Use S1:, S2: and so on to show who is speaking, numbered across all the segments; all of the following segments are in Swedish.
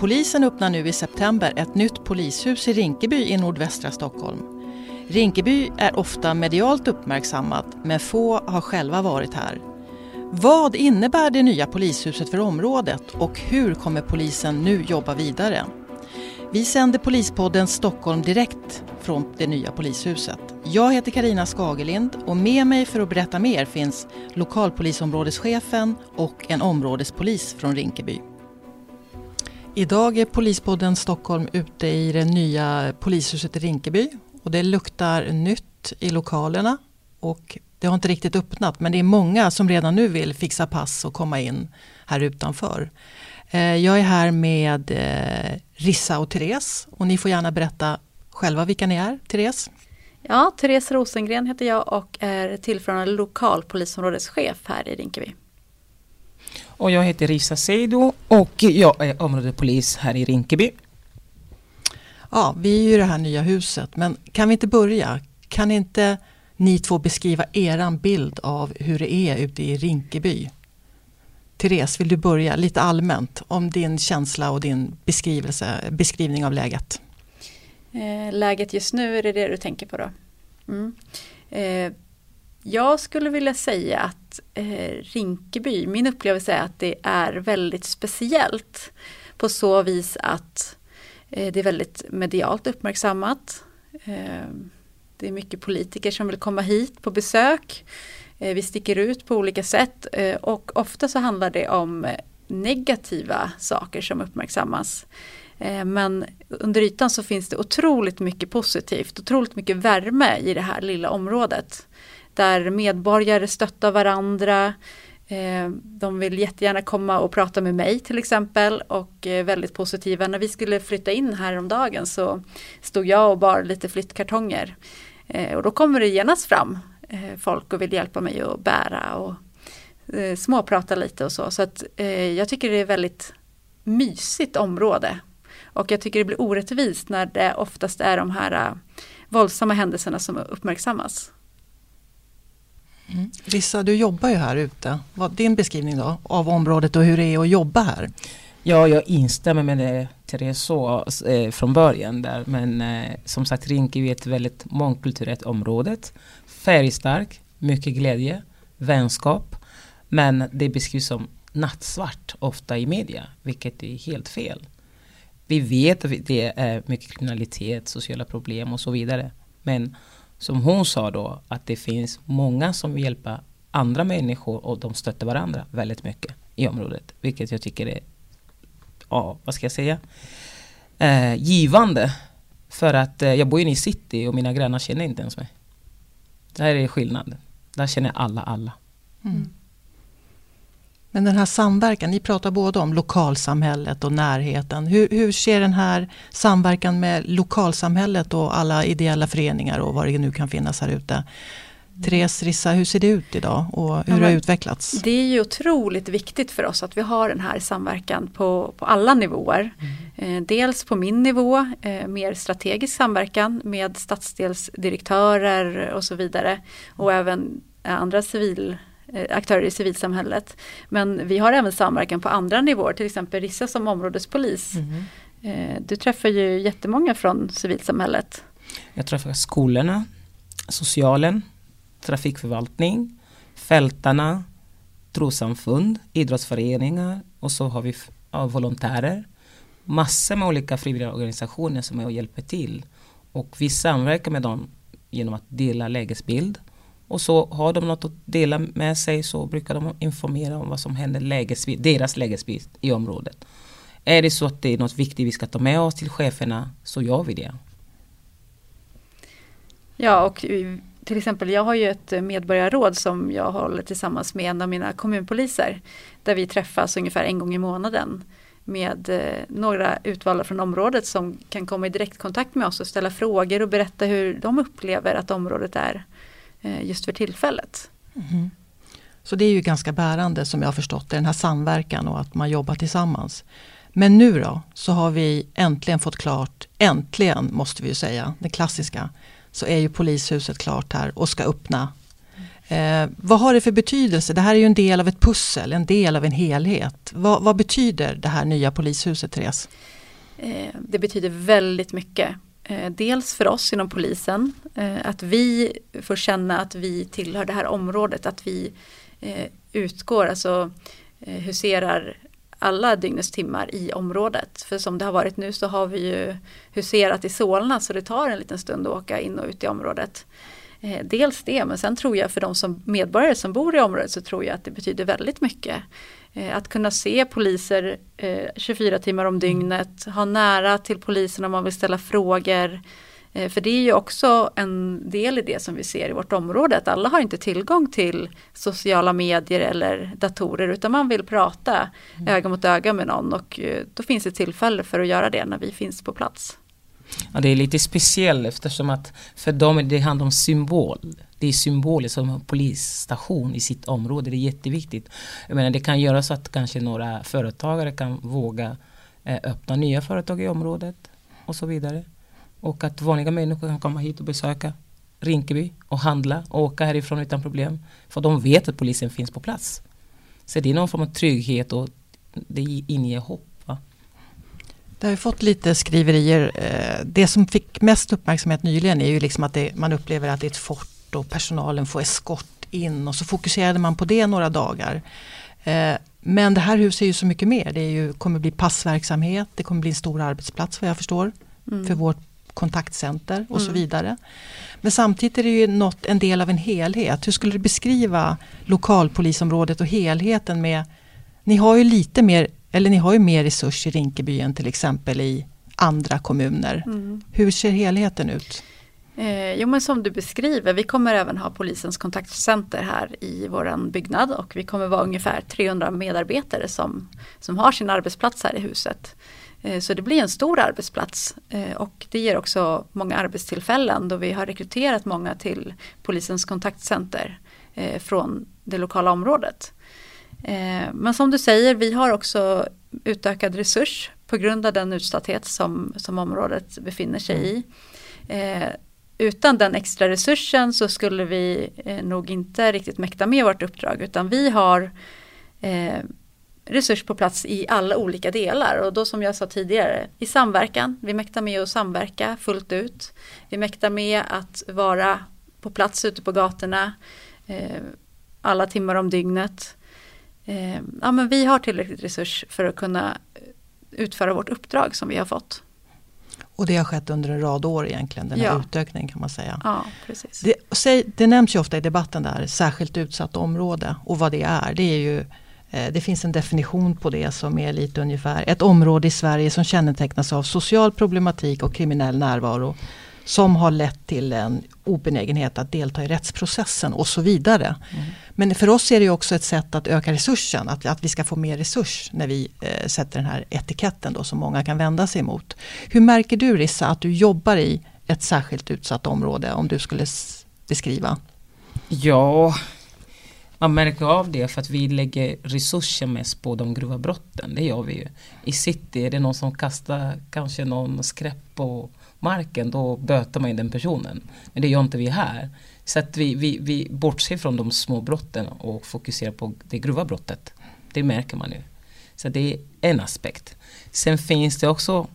S1: Polisen öppnar nu i september ett nytt polishus i Rinkeby i nordvästra Stockholm. Rinkeby är ofta medialt uppmärksammat men få har själva varit här. Vad innebär det nya polishuset för området och hur kommer polisen nu jobba vidare? Vi sänder Polispodden Stockholm direkt från det nya polishuset. Jag heter Karina Skagelind och med mig för att berätta mer finns lokalpolisområdeschefen och en områdespolis från Rinkeby. Idag är Polispodden Stockholm ute i det nya polishuset i Rinkeby och det luktar nytt i lokalerna och det har inte riktigt öppnat men det är många som redan nu vill fixa pass och komma in här utanför. Eh, jag är här med eh, Rissa och Therese och ni får gärna berätta själva vilka ni är. Therese?
S2: Ja, Therese Rosengren heter jag och är tillförordnad lokalpolisområdeschef här i Rinkeby.
S3: Och jag heter Risa Seido och jag är områdespolis här i Rinkeby.
S1: Ja, vi är ju i det här nya huset men kan vi inte börja? Kan inte ni två beskriva eran bild av hur det är ute i Rinkeby? Therese, vill du börja lite allmänt om din känsla och din beskrivelse, beskrivning av läget?
S2: Eh, läget just nu, är det det du tänker på då? Mm. Eh, jag skulle vilja säga att eh, Rinkeby, min upplevelse är att det är väldigt speciellt på så vis att eh, det är väldigt medialt uppmärksammat. Eh, det är mycket politiker som vill komma hit på besök. Eh, vi sticker ut på olika sätt eh, och ofta så handlar det om negativa saker som uppmärksammas. Eh, men under ytan så finns det otroligt mycket positivt, otroligt mycket värme i det här lilla området. Där medborgare stöttar varandra, eh, de vill jättegärna komma och prata med mig till exempel och är väldigt positiva. När vi skulle flytta in häromdagen så stod jag och bar lite flyttkartonger. Eh, och då kommer det genast fram folk och vill hjälpa mig att bära och småprata lite och så. Så att jag tycker det är väldigt mysigt område. Och jag tycker det blir orättvist när det oftast är de här våldsamma händelserna som uppmärksammas.
S1: Mm. Rissa, du jobbar ju här ute. Vad din beskrivning då av området och hur det är att jobba här?
S3: Ja, jag instämmer med det Therese sa eh, från början där. Men eh, som sagt Rinkeby är ett väldigt mångkulturellt område färgstark, mycket glädje, vänskap. Men det beskrivs som nattsvart ofta i media, vilket är helt fel. Vi vet att det är mycket kriminalitet, sociala problem och så vidare. Men som hon sa då, att det finns många som vill hjälpa andra människor och de stöttar varandra väldigt mycket i området. Vilket jag tycker är, ja vad ska jag säga, eh, givande. För att eh, jag bor inne i city och mina grannar känner inte ens mig. Där är skillnad. Där känner alla alla. Mm.
S1: Men den här samverkan, ni pratar både om lokalsamhället och närheten. Hur, hur ser den här samverkan med lokalsamhället och alla ideella föreningar och vad det nu kan finnas här ute? Therese Rissa, hur ser det ut idag och hur ja, har det utvecklats?
S2: Det är ju otroligt viktigt för oss att vi har den här samverkan på, på alla nivåer. Mm. Eh, dels på min nivå, eh, mer strategisk samverkan med stadsdelsdirektörer och så vidare. Och även andra civil aktörer i civilsamhället. Men vi har även samverkan på andra nivåer, till exempel Rissa som områdespolis. Mm. Eh, du träffar ju jättemånga från civilsamhället.
S3: Jag träffar skolorna, socialen, trafikförvaltning, fältarna, trossamfund, idrottsföreningar och så har vi ja, volontärer. Massor med olika frivilliga organisationer som är och hjälper till. Och vi samverkar med dem genom att dela lägesbild. Och så har de något att dela med sig så brukar de informera om vad som händer lägesvis, deras lägesbild i området. Är det så att det är något viktigt vi ska ta med oss till cheferna så gör vi det.
S2: Ja och till exempel jag har ju ett medborgarråd som jag håller tillsammans med en av mina kommunpoliser. Där vi träffas ungefär en gång i månaden med eh, några utvalda från området som kan komma i direktkontakt med oss och ställa frågor och berätta hur de upplever att området är just för tillfället. Mm.
S1: Så det är ju ganska bärande som jag har förstått det, den här samverkan och att man jobbar tillsammans. Men nu då så har vi äntligen fått klart, äntligen måste vi ju säga, det klassiska så är ju polishuset klart här och ska öppna Eh, vad har det för betydelse? Det här är ju en del av ett pussel, en del av en helhet. Vad, vad betyder det här nya polishuset, Therese?
S2: Eh, det betyder väldigt mycket. Eh, dels för oss inom polisen, eh, att vi får känna att vi tillhör det här området, att vi eh, utgår, alltså huserar alla dygnets timmar i området. För som det har varit nu så har vi ju huserat i Solna så det tar en liten stund att åka in och ut i området dels det, men sen tror jag för de som medborgare som bor i området så tror jag att det betyder väldigt mycket. att kunna se poliser 24 timmar om dygnet, ha nära till polisen om man vill ställa frågor. Eh, för det är ju också en del i det som vi ser i vårt område, att alla har inte tillgång till sociala medier eller datorer utan man vill prata mm. öga mot öga med någon och eh, då finns det tillfälle för att göra det när vi finns på plats.
S3: Ja, det är lite speciellt eftersom att för dem det handlar om symbol. Det är symboler som polisstation i sitt område. Det är jätteviktigt. Jag menar, det kan göra så att kanske några företagare kan våga eh, öppna nya företag i området och så vidare. Och att vanliga människor kan komma hit och besöka Rinkeby och handla och åka härifrån utan problem. För de vet att polisen finns på plats. Så det är någon form av trygghet och det inger hopp.
S1: Det har fått lite skriverier. Eh, det som fick mest uppmärksamhet nyligen är ju liksom att det, man upplever att det är ett fort och personalen får eskort in och så fokuserade man på det några dagar. Eh, men det här huset är ju så mycket mer. Det ju, kommer bli passverksamhet, det kommer bli en stor arbetsplats vad jag förstår. Mm. För vårt kontaktcenter och mm. så vidare. Men samtidigt är det ju något, en del av en helhet. Hur skulle du beskriva lokalpolisområdet och helheten med Ni har ju lite mer, eller ni har ju mer resurser i Rinkeby än till exempel i andra kommuner. Mm. Hur ser helheten ut?
S2: Eh, jo men som du beskriver, vi kommer även ha polisens kontaktcenter här i våran byggnad och vi kommer vara ungefär 300 medarbetare som, som har sin arbetsplats här i huset. Eh, så det blir en stor arbetsplats eh, och det ger också många arbetstillfällen då vi har rekryterat många till polisens kontaktcenter eh, från det lokala området. Eh, men som du säger, vi har också utökad resurs på grund av den utsatthet som, som området befinner sig i. Eh, utan den extra resursen så skulle vi eh, nog inte riktigt mäkta med vårt uppdrag utan vi har resurs på plats i alla olika delar och då som jag sa tidigare i samverkan. Vi mäktar med att samverka fullt ut. Vi mäktar med att vara på plats ute på gatorna eh, alla timmar om dygnet. Eh, ja, men vi har tillräckligt resurs för att kunna utföra vårt uppdrag som vi har fått.
S1: Och det har skett under en rad år egentligen, den här ja. utökningen kan man säga.
S2: Ja, precis.
S1: Det, det nämns ju ofta i debatten där, särskilt utsatt område och vad det är. Det är ju Eh, det finns en definition på det som är lite ungefär ett område i Sverige som kännetecknas av social problematik och kriminell närvaro. Som har lett till en obenägenhet att delta i rättsprocessen och så vidare. Mm. Men för oss är det också ett sätt att öka resursen, att, att vi ska få mer resurs när vi eh, sätter den här etiketten då, som många kan vända sig emot. Hur märker du Rissa att du jobbar i ett särskilt utsatt område om du skulle beskriva?
S3: Ja, man märker av det för att vi lägger resurser mest på de grova brotten. Det gör vi ju. I city är det någon som kastar kanske någon skräp på marken, då böter man den personen. Men det gör inte vi här. Så att vi, vi, vi bortser från de små brotten och fokuserar på det grova brottet. Det märker man ju. Så det är en aspekt. Sen finns det också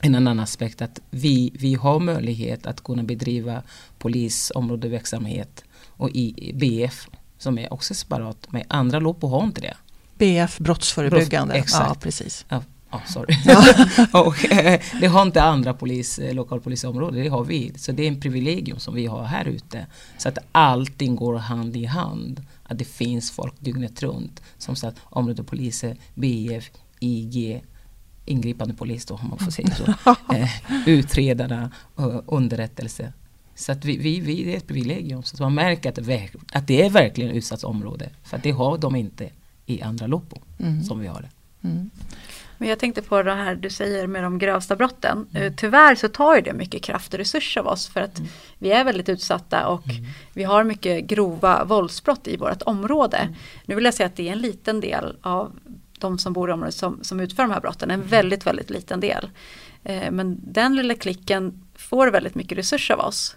S3: en annan aspekt att vi, vi har möjlighet att kunna bedriva polisområdeverksamhet och i BF som är också separat med andra LOPO har inte det.
S1: BF brottsförebyggande.
S3: Brott, exakt.
S1: Ja, precis.
S3: Ja, ja sorry. och, eh, det har inte andra polis, eh, lokalpolisområden, det har vi. Så det är en privilegium som vi har här ute. Så att allting går hand i hand. Att det finns folk dygnet runt. Som sagt områdespoliser, BF, IG, ingripande polis då om man får säga så. eh, utredarna, underrättelse. Så att vi, vi, vi, det är ett privilegium. Så att man märker att det, att det är verkligen utsatt område. För det har de inte i andra Lopo mm. som vi har det. Mm.
S2: Men jag tänkte på det här du säger med de grövsta brotten. Mm. Eh, tyvärr så tar det mycket kraft och resurser av oss för att mm. vi är väldigt utsatta och mm. vi har mycket grova våldsbrott i vårt område. Mm. Nu vill jag säga att det är en liten del av de som bor i området som, som utför de här brotten. En mm. väldigt, väldigt liten del. Eh, men den lilla klicken får väldigt mycket resurser av oss.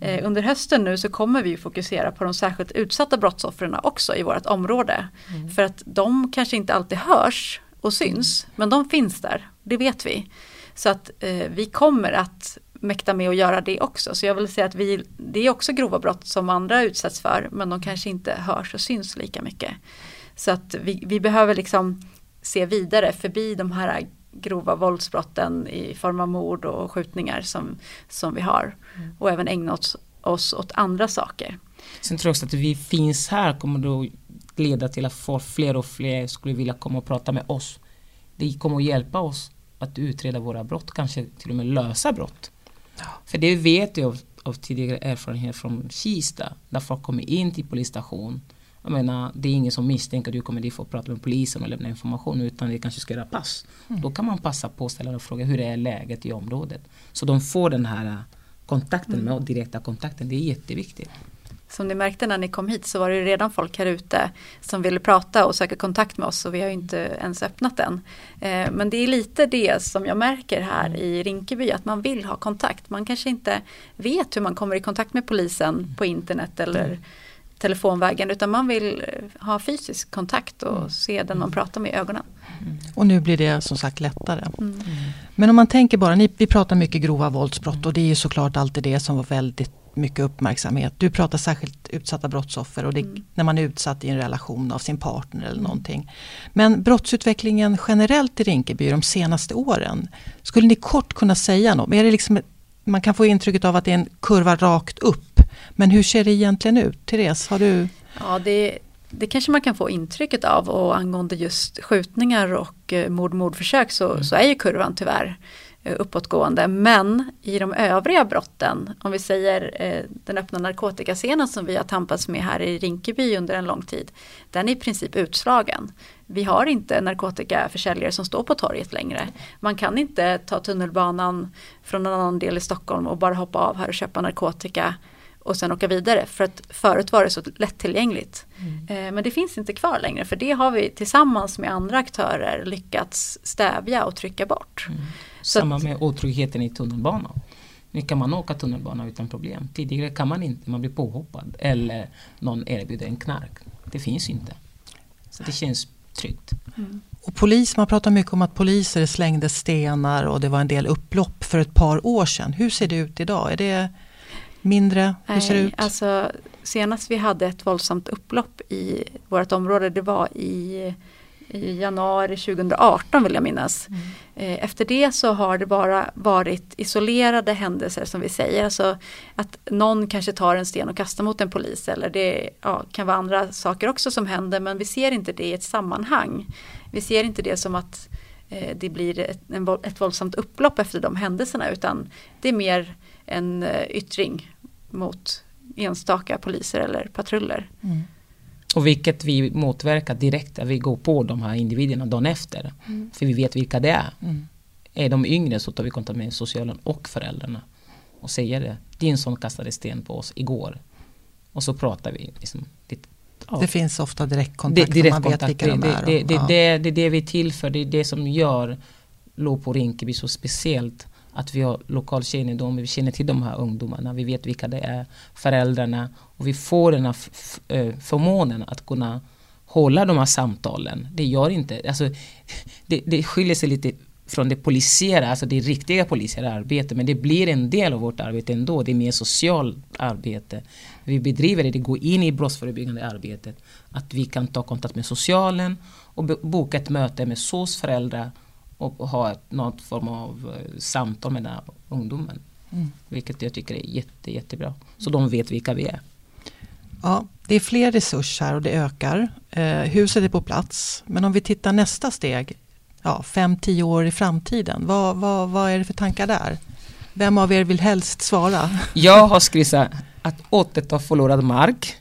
S2: Eh, under hösten nu så kommer vi fokusera på de särskilt utsatta brottsoffren också i vårt område. Mm. För att de kanske inte alltid hörs och syns, men de finns där, det vet vi. Så att eh, vi kommer att mäkta med att göra det också. Så jag vill säga att vi, det är också grova brott som andra utsätts för men de kanske inte hörs och syns lika mycket. Så att vi, vi behöver liksom se vidare förbi de här grova våldsbrotten i form av mord och skjutningar som, som vi har. Mm. Och även ägna oss, oss åt andra saker.
S3: Sen tror jag också att vi finns här kommer då leda till att fler och fler skulle vilja komma och prata med oss. Det kommer att hjälpa oss att utreda våra brott, kanske till och med lösa brott. Ja. För det vet jag av, av tidigare erfarenhet från Kista, där folk kommer in till polisstation jag menar, det är ingen som misstänker att du kommer dit för att prata med polisen och lämna information utan det kanske ska göra pass. Mm. Då kan man passa på att ställa en fråga hur är läget i området. Så de får den här kontakten mm. med direkta kontakten, det är jätteviktigt.
S2: Som ni märkte när ni kom hit så var det redan folk här ute som ville prata och söka kontakt med oss och vi har inte ens öppnat den. Eh, men det är lite det som jag märker här i Rinkeby att man vill ha kontakt. Man kanske inte vet hur man kommer i kontakt med polisen på internet eller mm telefonvägen utan man vill eh, ha fysisk kontakt och mm. se den man pratar med i ögonen.
S1: Mm. Och nu blir det som sagt lättare. Mm. Men om man tänker bara, ni, vi pratar mycket grova våldsbrott och det är ju såklart alltid det som var väldigt mycket uppmärksamhet. Du pratar särskilt utsatta brottsoffer och det mm. när man är utsatt i en relation av sin partner eller mm. någonting. Men brottsutvecklingen generellt i Rinkeby de senaste åren. Skulle ni kort kunna säga något? Är det liksom, man kan få intrycket av att det är en kurva rakt upp men hur ser det egentligen ut? Therese, har du?
S2: Ja, det, det kanske man kan få intrycket av och angående just skjutningar och eh, mord mordförsök så, mm. så är ju kurvan tyvärr uppåtgående. Men i de övriga brotten, om vi säger eh, den öppna narkotikascenen som vi har tampats med här i Rinkeby under en lång tid, den är i princip utslagen. Vi har inte narkotikaförsäljare som står på torget längre. Man kan inte ta tunnelbanan från en annan del i Stockholm och bara hoppa av här och köpa narkotika och sen åka vidare. För att förut var det så lättillgängligt. Mm. Eh, men det finns inte kvar längre för det har vi tillsammans med andra aktörer lyckats stävja och trycka bort. Mm.
S3: Samma att, med otryggheten i tunnelbanan. Nu kan man åka tunnelbana utan problem. Tidigare kan man inte, man blir påhoppad eller någon erbjuder en knark. Det finns inte. Så det känns tryggt.
S1: Mm. Och polis, man pratar mycket om att poliser slängde stenar och det var en del upplopp för ett par år sedan. Hur ser det ut idag? Är det mindre? Hur ser det ut?
S2: Alltså, senast vi hade ett våldsamt upplopp i vårt område det var i, i januari 2018 vill jag minnas. Mm. Eh, efter det så har det bara varit isolerade händelser som vi säger. Alltså att någon kanske tar en sten och kastar mot en polis eller det ja, kan vara andra saker också som händer men vi ser inte det i ett sammanhang. Vi ser inte det som att eh, det blir ett, en, ett våldsamt upplopp efter de händelserna utan det är mer en eh, yttring mot enstaka poliser eller patruller. Mm.
S3: Och vilket vi motverkar direkt, att vi går på de här individerna dagen efter. Mm. För vi vet vilka det är. Mm. Är de yngre så tar vi kontakt med socialen och föräldrarna. Och säger det. Din son kastade sten på oss igår. Och så pratar vi. Liksom,
S1: det, ja. det finns ofta direktkontakt. direkt man vet vilka det, de är.
S3: Det, det, ja. det, det, är det vi är till för. Det är det som gör Lopo Rinkeby så speciellt att vi har lokal kännedom, vi känner till de här ungdomarna, vi vet vilka det är, föräldrarna och vi får den här eh, förmånen att kunna hålla de här samtalen. Det gör inte, alltså, det, det skiljer sig lite från det polisiära, alltså det riktiga polisiära arbetet, men det blir en del av vårt arbete ändå. Det är mer socialt arbete. Vi bedriver det, det går in i brottsförebyggande arbetet. Att vi kan ta kontakt med socialen och boka ett möte med SOS föräldrar och ha ett, något form av eh, samtal med den här ungdomen. Mm. Vilket jag tycker är jätte, jättebra. Så de vet vilka vi är.
S1: Ja, det är fler resurser och det ökar. Eh, huset är på plats. Men om vi tittar nästa steg, ja, fem, tio år i framtiden. Vad, vad, vad är det för tankar där? Vem av er vill helst svara?
S3: Jag har skrivit att återta förlorad mark.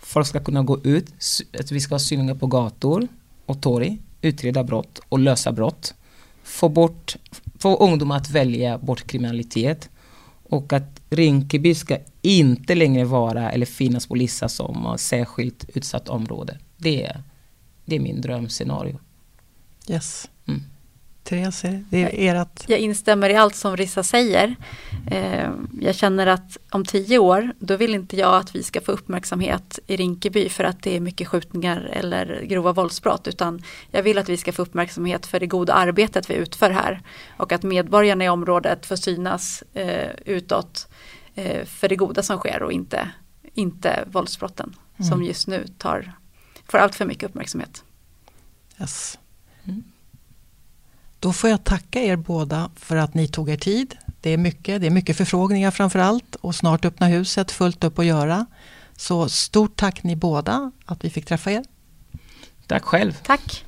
S3: Folk ska kunna gå ut, att vi ska ha synliga på gator och torg utreda brott och lösa brott. Få, bort, få ungdomar att välja bort kriminalitet. Och att Rinkeby ska inte längre vara eller finnas på lista som särskilt utsatt område. Det är, det är min drömscenario.
S1: Yes. Mm. Therese, det är ert...
S2: Jag instämmer i allt som Rissa säger. Eh, jag känner att om tio år, då vill inte jag att vi ska få uppmärksamhet i Rinkeby för att det är mycket skjutningar eller grova våldsbrott, utan jag vill att vi ska få uppmärksamhet för det goda arbetet vi utför här och att medborgarna i området får synas eh, utåt eh, för det goda som sker och inte, inte våldsbrotten mm. som just nu tar, får allt för mycket uppmärksamhet.
S1: Yes. Mm. Då får jag tacka er båda för att ni tog er tid. Det är mycket, det är mycket förfrågningar framför allt och snart öppna huset, fullt upp att göra. Så stort tack ni båda att vi fick träffa er.
S3: Tack själv.
S2: Tack.